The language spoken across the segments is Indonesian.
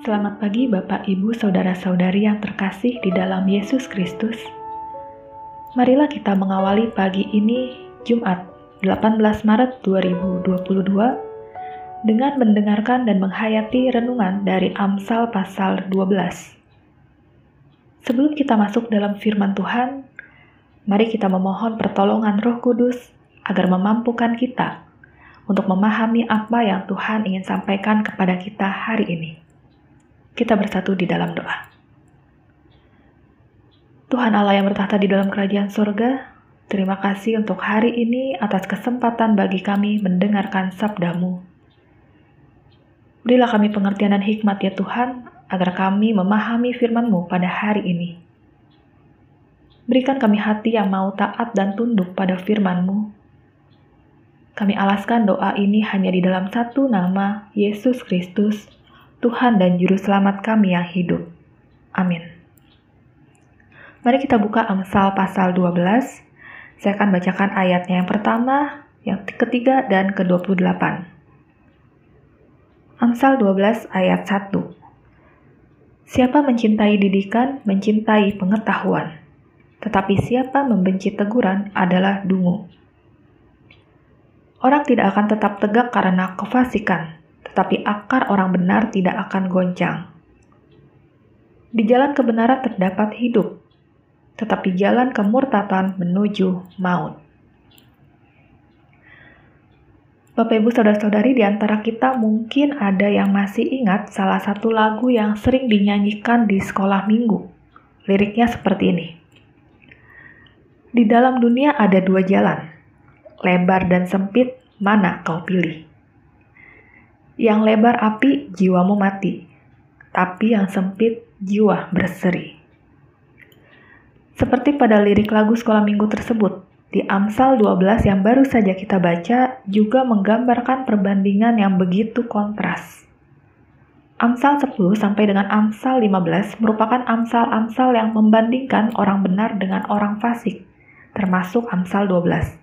Selamat pagi Bapak Ibu Saudara-saudari yang terkasih di dalam Yesus Kristus. Marilah kita mengawali pagi ini Jumat 18 Maret 2022 dengan mendengarkan dan menghayati renungan dari Amsal pasal 12. Sebelum kita masuk dalam firman Tuhan, mari kita memohon pertolongan Roh Kudus agar memampukan kita untuk memahami apa yang Tuhan ingin sampaikan kepada kita hari ini. Kita bersatu di dalam doa. Tuhan Allah yang bertahta di dalam kerajaan surga, terima kasih untuk hari ini atas kesempatan bagi kami mendengarkan sabdamu. Berilah kami pengertian dan hikmat ya Tuhan, agar kami memahami firman-Mu pada hari ini. Berikan kami hati yang mau taat dan tunduk pada firman-Mu. Kami alaskan doa ini hanya di dalam satu nama, Yesus Kristus, Tuhan dan Juru Selamat kami yang hidup. Amin. Mari kita buka Amsal pasal 12. Saya akan bacakan ayatnya yang pertama, yang ketiga, dan ke-28. Amsal 12 ayat 1 Siapa mencintai didikan, mencintai pengetahuan. Tetapi siapa membenci teguran adalah dungu. Orang tidak akan tetap tegak karena kefasikan, tetapi akar orang benar tidak akan goncang. Di jalan kebenaran terdapat hidup, tetapi jalan kemurtatan menuju maut. Bapak Ibu Saudara-saudari di antara kita mungkin ada yang masih ingat salah satu lagu yang sering dinyanyikan di sekolah minggu. Liriknya seperti ini. Di dalam dunia ada dua jalan, lebar dan sempit, mana kau pilih? Yang lebar api, jiwamu mati. Tapi yang sempit, jiwa berseri. Seperti pada lirik lagu sekolah minggu tersebut, di Amsal 12 yang baru saja kita baca juga menggambarkan perbandingan yang begitu kontras. Amsal 10 sampai dengan Amsal 15 merupakan amsal-amsal yang membandingkan orang benar dengan orang fasik, termasuk Amsal 12.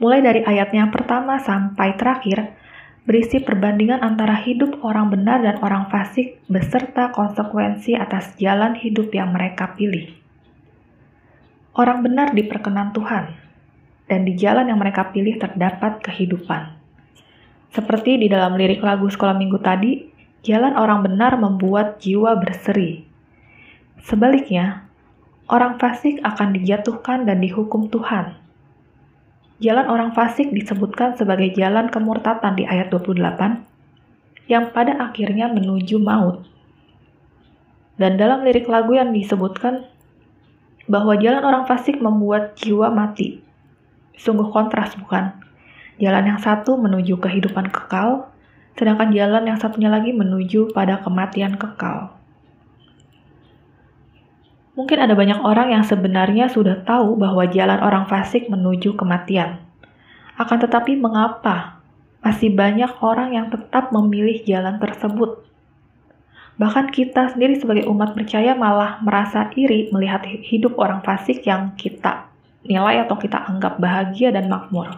Mulai dari ayatnya pertama sampai terakhir, berisi perbandingan antara hidup orang benar dan orang fasik beserta konsekuensi atas jalan hidup yang mereka pilih. Orang benar diperkenan Tuhan, dan di jalan yang mereka pilih terdapat kehidupan. Seperti di dalam lirik lagu sekolah minggu tadi, jalan orang benar membuat jiwa berseri. Sebaliknya, orang fasik akan dijatuhkan dan dihukum Tuhan Jalan orang fasik disebutkan sebagai jalan kemurtatan di ayat 28 yang pada akhirnya menuju maut. Dan dalam lirik lagu yang disebutkan bahwa jalan orang fasik membuat jiwa mati. Sungguh kontras bukan? Jalan yang satu menuju kehidupan kekal, sedangkan jalan yang satunya lagi menuju pada kematian kekal. Mungkin ada banyak orang yang sebenarnya sudah tahu bahwa jalan orang fasik menuju kematian. Akan tetapi mengapa masih banyak orang yang tetap memilih jalan tersebut? Bahkan kita sendiri sebagai umat percaya malah merasa iri melihat hidup orang fasik yang kita nilai atau kita anggap bahagia dan makmur.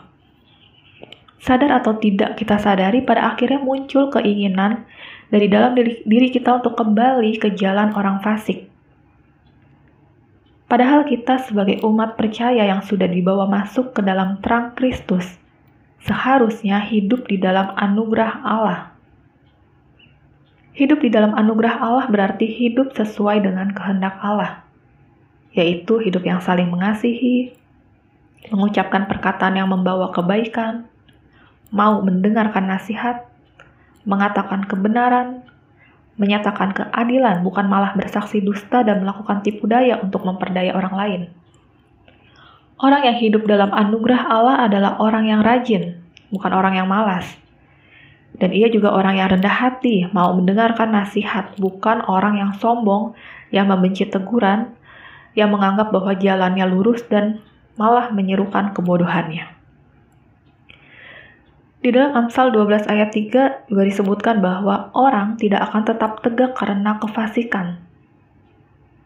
Sadar atau tidak kita sadari pada akhirnya muncul keinginan dari dalam diri, kita untuk kembali ke jalan orang fasik Padahal kita sebagai umat percaya yang sudah dibawa masuk ke dalam terang Kristus, seharusnya hidup di dalam anugerah Allah. Hidup di dalam anugerah Allah berarti hidup sesuai dengan kehendak Allah, yaitu hidup yang saling mengasihi, mengucapkan perkataan yang membawa kebaikan, mau mendengarkan nasihat, mengatakan kebenaran, menyatakan keadilan, bukan malah bersaksi dusta dan melakukan tipu daya untuk memperdaya orang lain. Orang yang hidup dalam anugerah Allah adalah orang yang rajin, bukan orang yang malas. Dan ia juga orang yang rendah hati, mau mendengarkan nasihat, bukan orang yang sombong, yang membenci teguran, yang menganggap bahwa jalannya lurus dan malah menyerukan kebodohannya. Di dalam Amsal 12 ayat 3 juga disebutkan bahwa orang tidak akan tetap tegak karena kefasikan.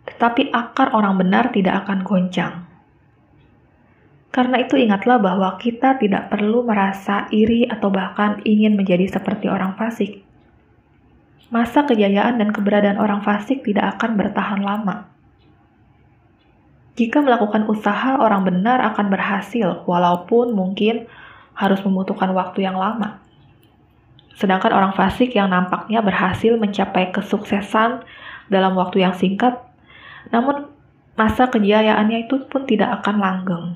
Tetapi akar orang benar tidak akan goncang. Karena itu ingatlah bahwa kita tidak perlu merasa iri atau bahkan ingin menjadi seperti orang fasik. masa kejayaan dan keberadaan orang fasik tidak akan bertahan lama. Jika melakukan usaha, orang benar akan berhasil, walaupun mungkin harus membutuhkan waktu yang lama. Sedangkan orang fasik yang nampaknya berhasil mencapai kesuksesan dalam waktu yang singkat, namun masa kejayaannya itu pun tidak akan langgeng.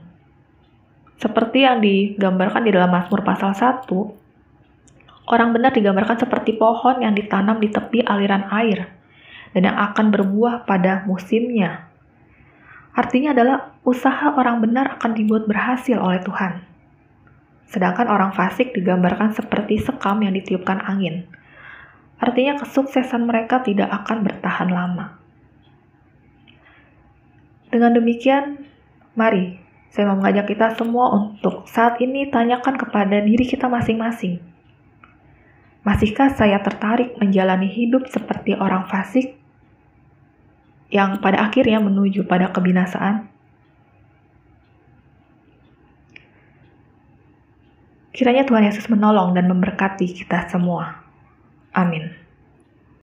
Seperti yang digambarkan di dalam Mazmur pasal 1, orang benar digambarkan seperti pohon yang ditanam di tepi aliran air dan yang akan berbuah pada musimnya. Artinya adalah usaha orang benar akan dibuat berhasil oleh Tuhan. Sedangkan orang fasik digambarkan seperti sekam yang ditiupkan angin. Artinya kesuksesan mereka tidak akan bertahan lama. Dengan demikian, mari saya mau mengajak kita semua untuk saat ini tanyakan kepada diri kita masing-masing. Masihkah saya tertarik menjalani hidup seperti orang fasik yang pada akhirnya menuju pada kebinasaan? Kiranya Tuhan Yesus menolong dan memberkati kita semua. Amin.